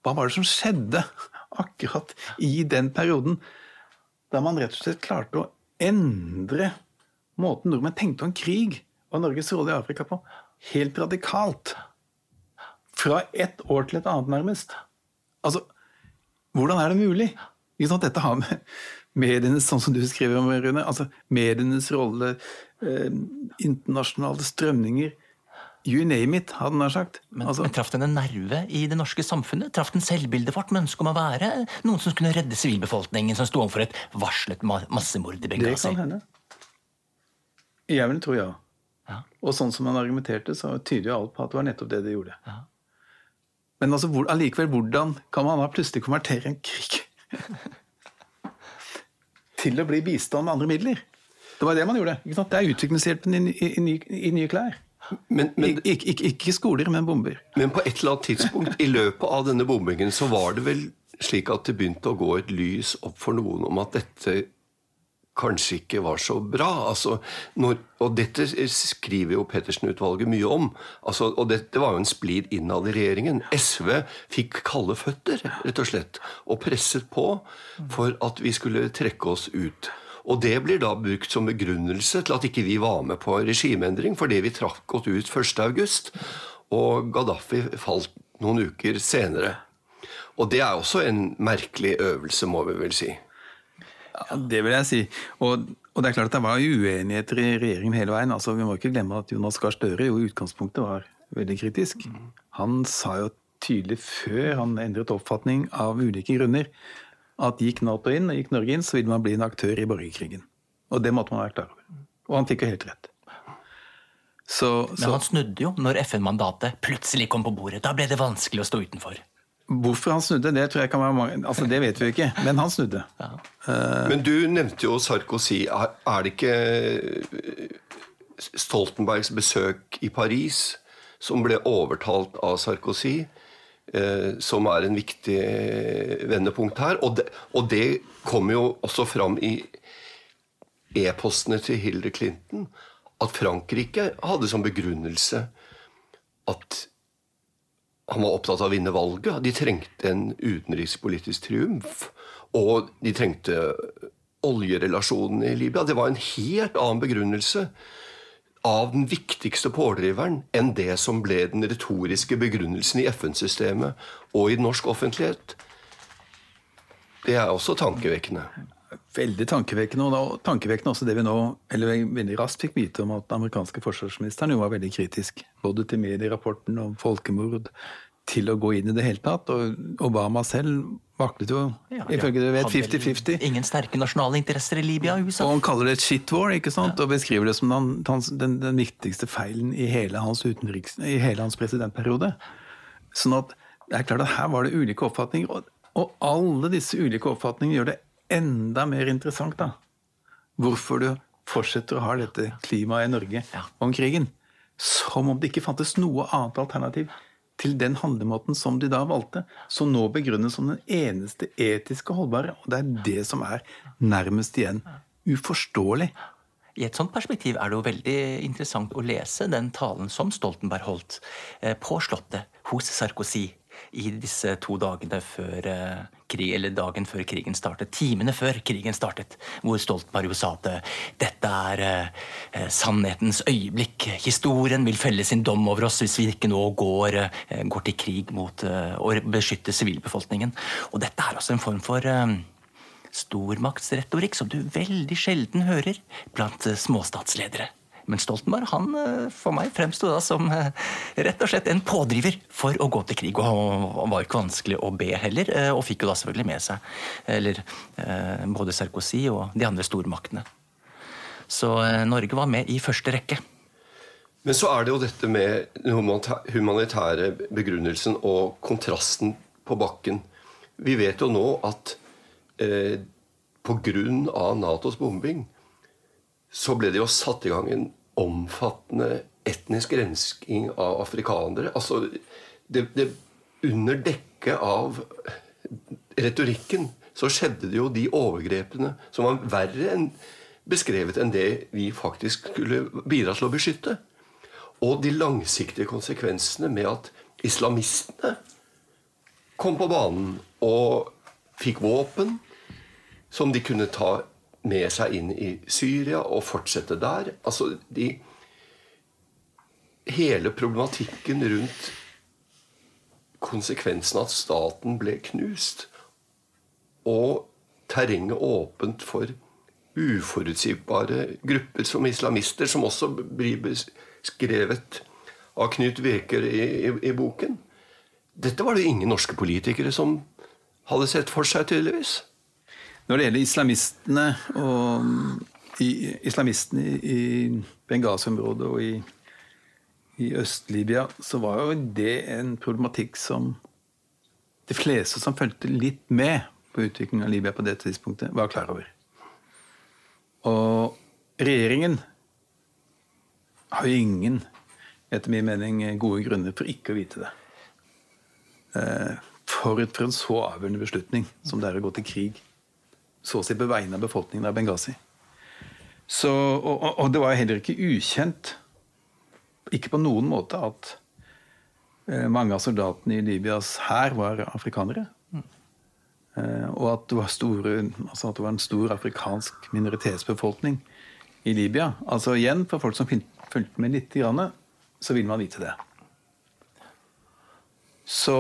hva var det som skjedde akkurat i den perioden, da man rett og slett klarte å endre måten nordmenn tenkte om krig og Norges rolle i Afrika på, helt radikalt. Fra ett år til et annet, nærmest. Altså, hvordan er det mulig? Dette har med medienes, sånn som du skriver om, Rune, altså medienes rolle, eh, internasjonale strømninger You name it, hadde han sagt. Men, altså, men traff den en nerve i det norske samfunnet? Traff den selvbildet vårt med ønske om å være noen som kunne redde sivilbefolkningen som sto overfor et varslet massemord i Benghazi? Det kan hende. Jeg vil tro ja. Ja. Og sånn som han argumenterte, så tyder jo alt på at det var nettopp det de gjorde. Ja. Men altså, hvor, allikevel, hvordan kan man da plutselig konvertere en krig til å bli bistand med andre midler? Det var det man gjorde. Det er utviklingshjelpen i, i, i, i nye klær. Men, men, Ik ikke, ikke skoler, men bomber. Men på et eller annet tidspunkt i løpet av denne bombingen så var det vel slik at det begynte å gå et lys opp for noen om at dette kanskje ikke var så bra. Altså, når, og dette skriver jo Pettersen-utvalget mye om. Altså, og dette var jo en splid innad i regjeringen. SV fikk kalde føtter, rett og slett, og presset på for at vi skulle trekke oss ut. Og det blir da brukt som begrunnelse til at ikke vi var med på regimeendring, fordi vi trakk oss ut 1.8, og Gaddafi falt noen uker senere. Og det er også en merkelig øvelse, må vi vel si. Ja, Det vil jeg si. Og, og, det er klart at det var uenigheter i regjeringen hele veien. Altså, vi må ikke glemme at Jonas Gahr Støre jo i utgangspunktet var veldig kritisk. Han sa jo tydelig før han endret oppfatning av ulike grunner, at gikk Nato inn og gikk Norge inn, så ville man bli en aktør i borgerkrigen. Og det måtte man være klar over. Og han fikk jo helt rett. Så, så... Men han snudde jo når FN-mandatet plutselig kom på bordet. Da ble det vanskelig å stå utenfor. Hvorfor han snudde, det tror jeg kan være mange, altså det vet vi ikke, men han snudde. Ja. Uh, men du nevnte jo Sarkozy. Er, det ikke eh, Stoltenbergs besøk i Paris som ble overtalt av Sarkozy, eh, som er en viktig vendepunkt her? Og det, og det kommer jo også fram i e-postene til Hillary Clinton at Frankrike hadde som begrunnelse at han var opptatt av å vinne valget. De trengte en utenrikspolitisk triumf. Og de trengte oljerelasjonen i Libya. Det var en helt annen begrunnelse av den viktigste pådriveren enn det som ble den retoriske begrunnelsen i FN-systemet og i norsk offentlighet. Det er også tankevekkende. Veldig tankevekkende. Og tankevekkende også det vi nå eller veldig raskt fikk vite om at den amerikanske forsvarsministeren jo var veldig kritisk. Både til medierapporten om folkemord, til å gå inn i det hele tatt. Og Obama selv vaklet jo, ja, ifølge du vet, 50-50. Ingen sterke nasjonale interesser i Libya og USA. Og han kaller det et shit war, ikke sant? Ja. og beskriver det som den, den, den, viktigste feilen i hele hans, utenriks, i hele hans presidentperiode. Sånn at det er klart at her var det ulike oppfatninger. Og, og alle disse ulike oppfatningene gjør det enda mer interessant, da. Hvorfor du fortsetter å ha dette klimaet i Norge om krigen. Som om det ikke fantes noe annet alternativ til den handlemåten som de da valgte, som nå begrunnes som den eneste etiske holdbare. Og det er det som er nærmest igjen uforståelig. I et sånt perspektiv er det jo veldig interessant å lese den talen som Stoltenberg holdt eh, på Slottet hos Sarkozy i disse to dagene før eh, krig, eller dagen før krigen startet. Timene før krigen startet, hvor Stoltenberg jo sa at eh, dette er eh, sannhetens øyeblikk. Historien vil felle sin dom over oss hvis vi ikke nå går, går til krig mot å beskytte sivilbefolkningen. Og dette er også en form for stormaktsretorikk som du veldig sjelden hører blant småstatsledere. Men Stoltenberg han eh, for meg fremsto da som eh, rett og slett en pådriver for å gå til krig. Og han var ikke vanskelig å be heller, eh, og fikk jo da selvfølgelig med seg eller, både Sarkozy og de andre stormaktene. Så Norge var med i første rekke. Men så er det jo dette med den humanitære begrunnelsen og kontrasten på bakken. Vi vet jo nå at eh, pga. Natos bombing så ble det jo satt i gang en omfattende etnisk rensking av afrikanere. Altså, det, det, under dekke av retorikken så skjedde det jo de overgrepene som var verre enn beskrevet enn det vi faktisk skulle bidra til å beskytte. Og de langsiktige konsekvensene med at islamistene kom på banen og fikk våpen som de kunne ta med seg inn i Syria og fortsette der. Altså de Hele problematikken rundt konsekvensen av at staten ble knust, og terrenget åpent for uforutsigbare grupper som islamister, som også blir beskrevet av Knut Weker i, i, i boken. Dette var det ingen norske politikere som hadde sett for seg, tydeligvis. Når det gjelder islamistene og i, islamistene i Benghazi-området og i, i Øst-Libya, så var jo det en problematikk som de fleste som fulgte litt med på utviklingen av Libya på det tidspunktet, var klar over. Og regjeringen har jo ingen, etter min mening, gode grunner for ikke å vite det. Eh, forut for en så avgjørende beslutning som det er å gå til krig så å si på vegne av befolkningen av Benghazi. Så, og, og, det var heller ikke ukjent, ikke på noen måte, at eh, mange av soldatene i Libyas hær var afrikanere. Mm. Eh, og at det, var store, altså at det var en stor afrikansk minoritetsbefolkning i Libya. Altså igjen, for folk som fulgte med litt, så vil man vite det. Så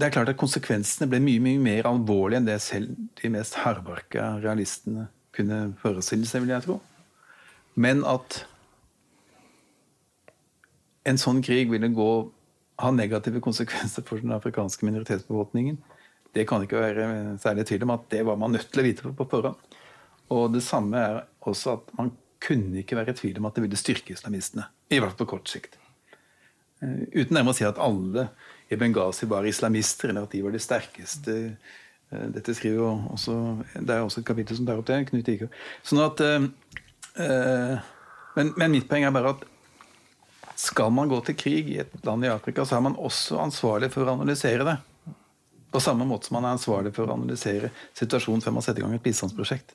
det er klart at konsekvensene ble mye mye mer alvorlige enn det selv de mest hardbarka realistene kunne forestille seg, vil jeg tro. Men at en sånn krig ville gå, ha negative konsekvenser for den afrikanske minoritetsbefolkningen, det kan ikke være særlig tvil om at det var man nødt til å vite på forhånd. Og det samme er også at man kunne ikke være i tvil om at det ville styrke islamistene. I hvert fall på kort sikt. Eh, uten nærmere å si at alle i Benghazi var islamister, eller at de var de sterkeste. Eh, dette skriver jo også, Det er også et kapittel som tar opp det. Knut Iker. Sånn at, øh, men, men, mitt poeng er bare at skal man gå til krig i et land i Afrika, så er man også ansvarlig for å analysere det. På samme måte som man er ansvarlig for å analysere situasjonen før man setter i gang et bistandsprosjekt.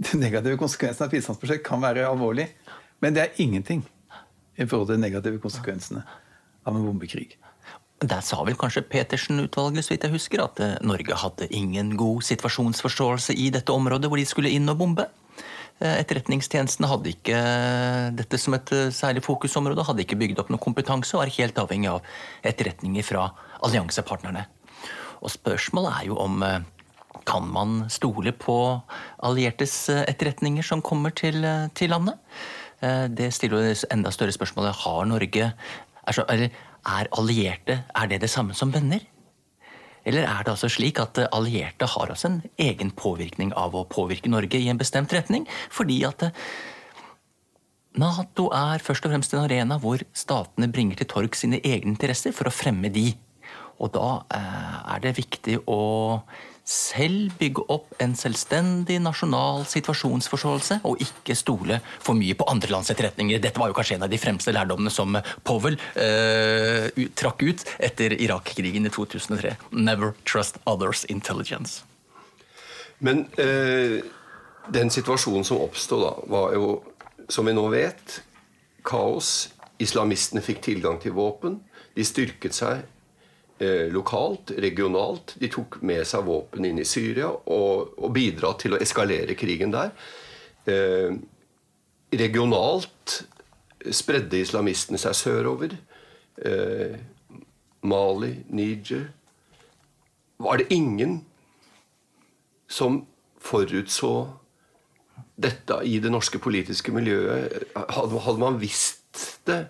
Den negative konsekvensen av et bistandsprosjekt kan være alvorlig, men det er ingenting i forhold til de negative konsekvensene av en bombekrig. Der sa vel kanskje Petersen-utvalget så vidt jeg husker, at eh, Norge hadde ingen god situasjonsforståelse i dette området hvor de skulle inn og bombe. Etterretningstjenesten etterretningstjenestene hadde ikke eh, dette som et særlig fokusområde, hadde ikke bygd opp noe kompetanse og er helt avhengig av etterretninger fra alliansepartnerne. Og spørsmålet er jo om kan man stole på alliertes etterretninger som kommer til, til landet? Det stiller jo enda større spørsmålet har Norge er, eller, er allierte er det det samme som venner? Eller er det altså slik at allierte har altså en egen påvirkning av å påvirke Norge i en bestemt retning? Fordi at eh, Nato er først og fremst en arena hvor statene bringer til torg sine egne interesser for å fremme de. Og da eh, er det viktig å selv bygge opp en selvstendig nasjonal situasjonsforståelse, og ikke stole for mye på andre lands etterretninger. Dette var jo kanskje en av de fremste lærdommene som Powell uh, trakk ut etter Irak-krigen i 2003. Never trust others' intelligence. Men uh, den situasjonen som oppstod da, var jo, som vi nå vet, kaos. Islamistene fikk tilgang til våpen. De styrket seg Eh, lokalt, regionalt. De tok med seg våpen inn i Syria og, og bidra til å eskalere krigen der. Eh, regionalt spredde islamistene seg sørover. Eh, Mali, Niger Var det ingen som forutså dette i det norske politiske miljøet? Hadde man visst det,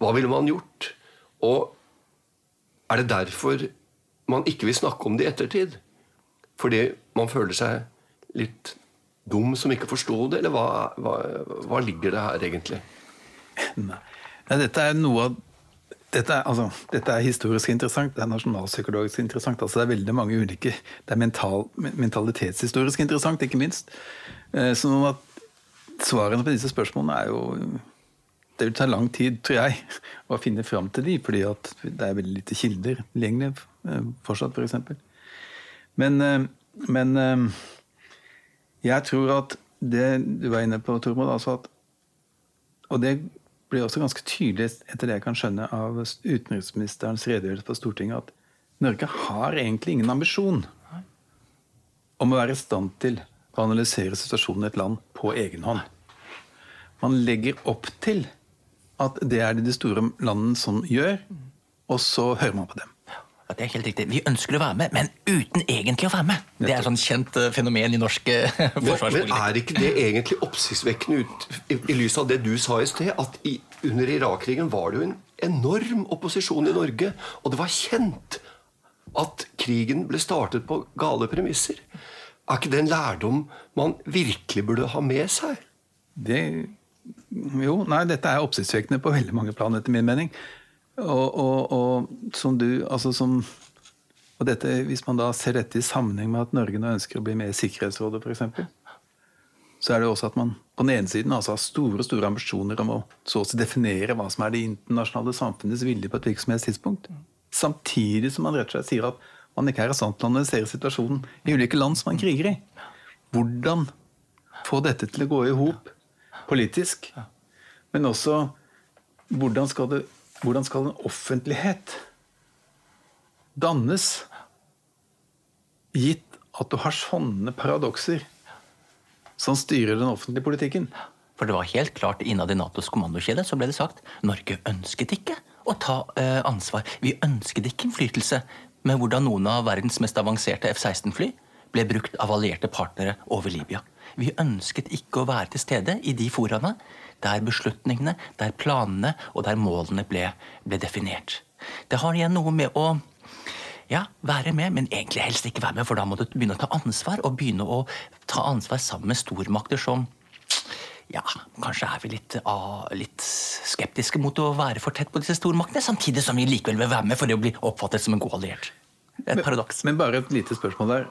hva ville man gjort? Og er det derfor man ikke vil snakke om det i ettertid? Fordi man føler seg litt dum som ikke forsto det, eller hva, hva, hva, ligger det her egentlig? Nei, dette er noe av dette er, altså, dette er, historisk interessant, det er nasjonalpsykologisk interessant. altså Det er veldig mange ulike Det er mental, mentalitetshistorisk interessant, ikke minst. Sånn at Svarene på disse spørsmålene er jo det vil ta lang tid, tror jeg, å finne fram til de, fordi det er veldig lite kilder tilgjengelig eh, fortsatt, f.eks. For eksempel. men, eh, men eh, jeg tror at det du var inne på, Tormod, altså at Og det blir også ganske tydelig etter det jeg kan skjønne av utenriksministerens redegjørelse på Stortinget, at Norge har egentlig ingen ambisjon om å være i stand til å analysere situasjonen i et land på egen hånd. Man legger opp til at det er det de store landene som gjør, og så hører man på dem. Ja, det er helt riktig. Vi ønsker å være med, men uten egentlig å være med. Det er et sånn kjent eh, fenomen i norsk eh, forsvarspolitikk. Men er ikke det egentlig oppsiktsvekkende ut, i, i lys av det du sa i sted, at i, under Irak-krigen var det jo en enorm opposisjon i Norge, og det var kjent at krigen ble startet på gale premisser. Er ikke det en lærdom man virkelig burde ha med seg? Det jo, nei, dette er oppsiktsvekkende på veldig mange plan, etter min mening. Og, og, og som du altså som, og dette, Hvis man da ser dette i sammenheng med at Norge nå ønsker å bli med i Sikkerhetsrådet, f.eks., så er det også at man på den ene siden altså har store store ambisjoner om å så å definere hva som er det internasjonale samfunnets vilje på et hvilket som helst tidspunkt. Samtidig som man rett og slett sier at man ikke er i stand til å analysere situasjonen i ulike land som man kriger i. Hvordan få dette til å gå i hop politisk. Men også hvordan skal, det, hvordan skal en offentlighet dannes, gitt at du har sånne paradokser som styrer den offentlige politikken? For det var helt klart innad i Natos kommandokjede så ble det sagt Norge ønsket ikke å ta eh, ansvar. Vi ønsket ikke innflytelse med hvordan noen av verdens mest avanserte F-16-fly ble brukt av allierte partnere over Libya. Vi ønsket ikke å være til stede i de foraene der beslutningene, der planene og der målene ble, ble definert. Det har igjen noe med å ja, være med, men egentlig helst ikke være med, for da må du begynne å ta ansvar, og begynne å ta ansvar sammen med stormakter som ja, kanskje er vi litt, ah, litt, skeptiske mot å være for tett på disse stormaktene, samtidig som vi likevel vil være med for å bli oppfattet som en god alliert. Et paradoks. Men, men bare et lite spørsmål der.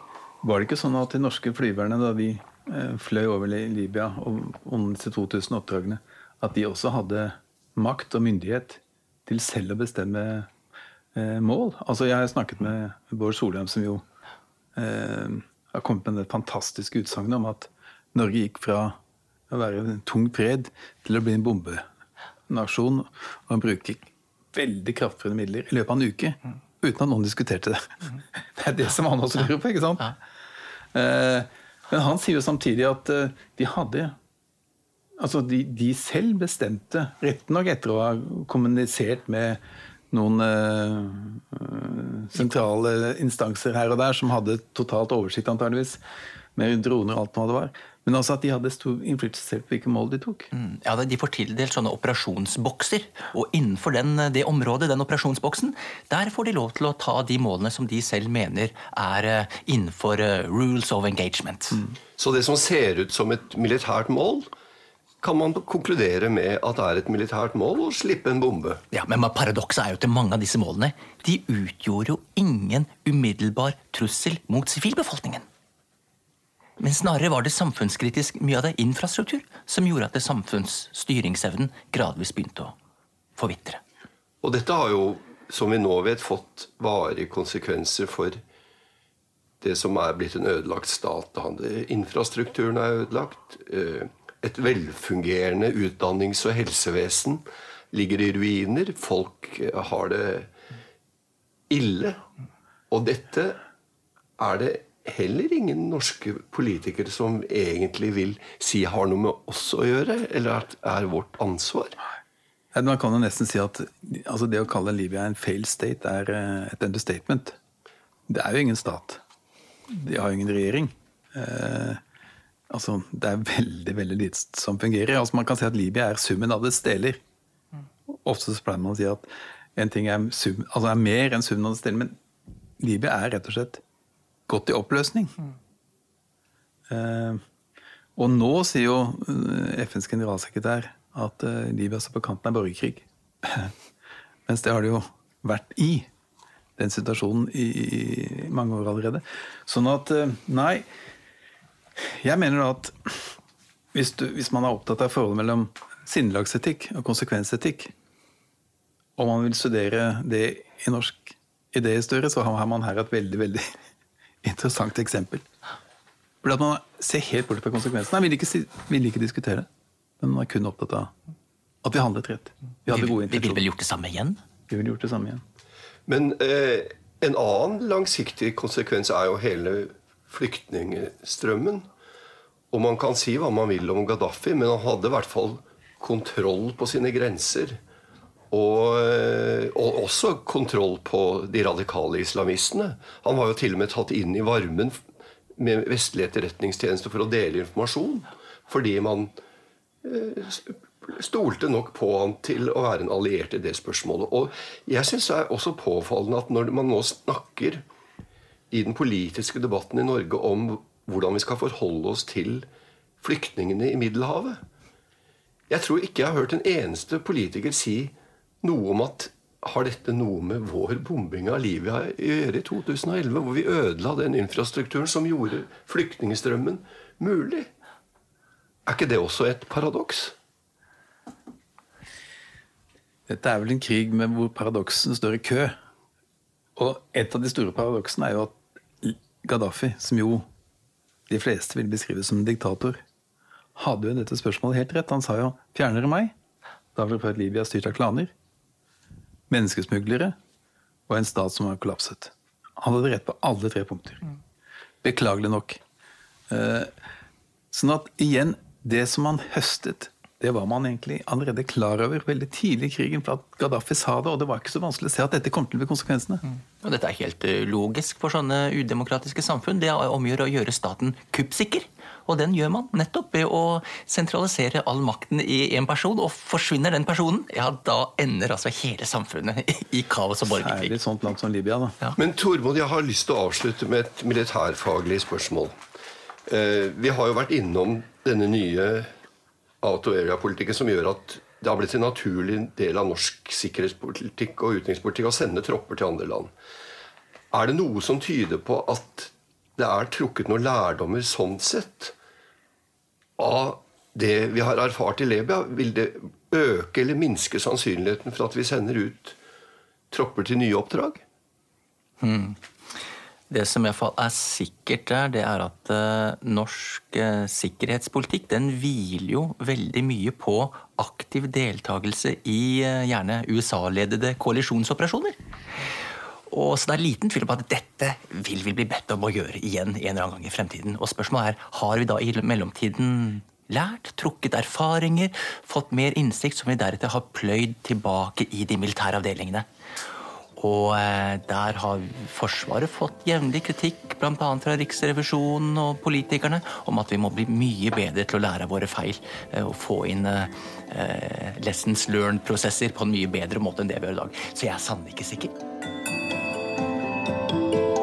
Var det ikke sånn at de norske flyverne, da de fløy over Libya og disse 2000 oppdragene, at de også hadde makt og myndighet til selv å bestemme eh, mål? Altså, Jeg har snakket med Bård Solheim, som jo eh, har kommet med det fantastiske utsagnet om at Norge gikk fra å være en tung fred til å bli en bombenasjon. Og han bruker veldig kraftfulle midler i løpet av en uke uten at noen diskuterte det. Det er det som han også lurer på. ikke sant? Eh, men han sier jo samtidig at eh, de hadde Altså, de, de selv bestemte, rett nok etter å ha kommunisert med noen uh, sentrale instanser her og der som hadde totalt oversikt, antageligvis, med droner og alt hva det var. Men også at de hadde stor innflytelse på hvilke mål de tok. Mm. Ja, De får tildelt sånne operasjonsbokser, og innenfor den, det området, den operasjonsboksen, der får de lov til å ta de målene som de selv mener er eh, innenfor uh, rules of engagement. Mm. Så det som ser ut som et militært mål, kan man konkludere med at det er et militært mål å slippe en bombe. Ja, Men paradokset er jo til mange av disse målene de utgjorde jo ingen umiddelbar trussel mot sivilbefolkningen. Men snarere var det samfunnskritisk mye av det infrastruktur som gjorde at det samfunnsstyringsevnen gradvis begynte å forvitre. Og dette har jo, som vi nå vet, fått varige konsekvenser for det som er blitt en ødelagt stat. Infrastrukturen er ødelagt. Eh, et velfungerende utdannings- og helsevesen ligger i ruiner. Folk har det ille. Og dette er det heller ingen norske politikere som egentlig vil si har noe med oss å gjøre, eller at er vårt ansvar. Man kan jo nesten si at altså det å kalle Libya en fail state er eh, et understatement. Det er jo ingen stat. De har jo ingen regjering. Eh, altså, det er veldig veldig lite som fungerer. Altså, man kan si at Libya er summen av dets deler. Ofte så pleier man å si at en ting er, sum, altså er mer enn summen av dets deler. Men Libya er rett og slett gått i oppløsning. Mm. Og nå sier jo eh, FNs generalsekretær at eh, Libya står på kanten av borgerkrig. Mens det har det jo vært i den situasjonen i, i mange år allerede. Sånn at Nei. Jeg mener da at hvis, du, hvis man er opptatt av forholdet mellom sinnelagsetikk og konsekvensetikk, og man vil studere det i norsk idéhistorie, så har man her et veldig, veldig interessant eksempel. Fordi at Man ser helt bort fra konsekvensene. Han ville ikke, vil ikke diskutere, men man er kun opptatt av at vi handlet rett. Vi hadde gode intensjoner. Vi ville vel gjort det samme igjen? Vi ville gjort det samme igjen. Men eh, en annen langsiktig konsekvens er jo hele flyktningstrømmen. Og man kan si hva man vil om Gaddafi, men han hadde i hvert fall kontroll på sine grenser. Og, eh, og, også kontroll på de radikale islamistene. Han var jo til og med tatt inn i varmen med vestlig etterretningstjeneste for å dele informasjon. Fordi man eh, stolte nok på han til å være en alliert i det spørsmålet. Og jeg syns det er også påfallende at når man nå snakker i den politiske debatten i Norge om hvordan vi skal forholde oss til flyktningene i Middelhavet Jeg tror ikke jeg har hørt en eneste politiker si noe om at har dette noe med vår bombing av Libya å gjøre i 2011, hvor vi ødela den infrastrukturen som gjorde flyktningstrømmen mulig? Er ikke det også et paradoks? Dette er vel en krig med hvor paradoksen står i kø. Og et av de store paradoksene er jo at Gaddafi, som jo de fleste vil beskrive som en diktator, hadde jo dette spørsmålet helt rett. Han sa jo 'fjerner dere meg'? Da ville prøvd Libya styrt av klaner, menneskesmuglere og en stat som har kollapset. Han hadde rett på alle tre punkter. Beklagelig nok. Eh, sånn at igjen, det som han høstet, det var man egentlig allerede klar over veldig tidlig i krigen. for at Gaddafi sa det, og det var ikke så vanskelig å se at dette kom til å bli konsekvensene. Mm. Og dette er helt eh, logisk for sånne udemokratiske samfunn. Det omgjør å gjøre staten kuppsikker. Og den gjør man nettopp ved å sentralisere all makten i én person. Og forsvinner den personen, ja, da ender altså hele samfunnet i kaos og borgerkrig. Særlig sånt land som Libya, da. Ja. Men Tormod, jeg har lyst til å avslutte med et militærfaglig spørsmål. Eh, vi har jo vært innom denne nye auto area-politikken som gjør at det har blitt en naturlig del av norsk sikkerhetspolitikk og utenrikspolitikk å sende tropper til andre land. Er det noe som tyder på at det er trukket noen lærdommer sånn sett av det vi har erfart i Libya? Vil det øke eller minske sannsynligheten for at vi sender ut tropper til nye oppdrag? Hmm. Det som iallfall er sikkert der, det er at uh, norsk uh, sikkerhetspolitikk den hviler jo veldig mye på aktiv deltakelse i uh, gjerne USA-ledede koalisjonsoperasjoner. Og så Det er liten tvil om at dette vil vi bli bedt om å gjøre igjen en eller annen gang i fremtiden. Og spørsmålet er, Har vi da i mellomtiden lært, trukket erfaringer, fått mer innsikt som vi deretter har pløyd tilbake i de militære avdelingene? Og eh, der har Forsvaret fått jevnlig kritikk, bl.a. fra Riksrevisjonen og politikerne, om at vi må bli mye bedre til å lære av våre feil eh, og få inn eh, lessons learned-prosesser på en mye bedre måte enn det vi gjør i dag. Så jeg er sannelig ikke sikker. thank you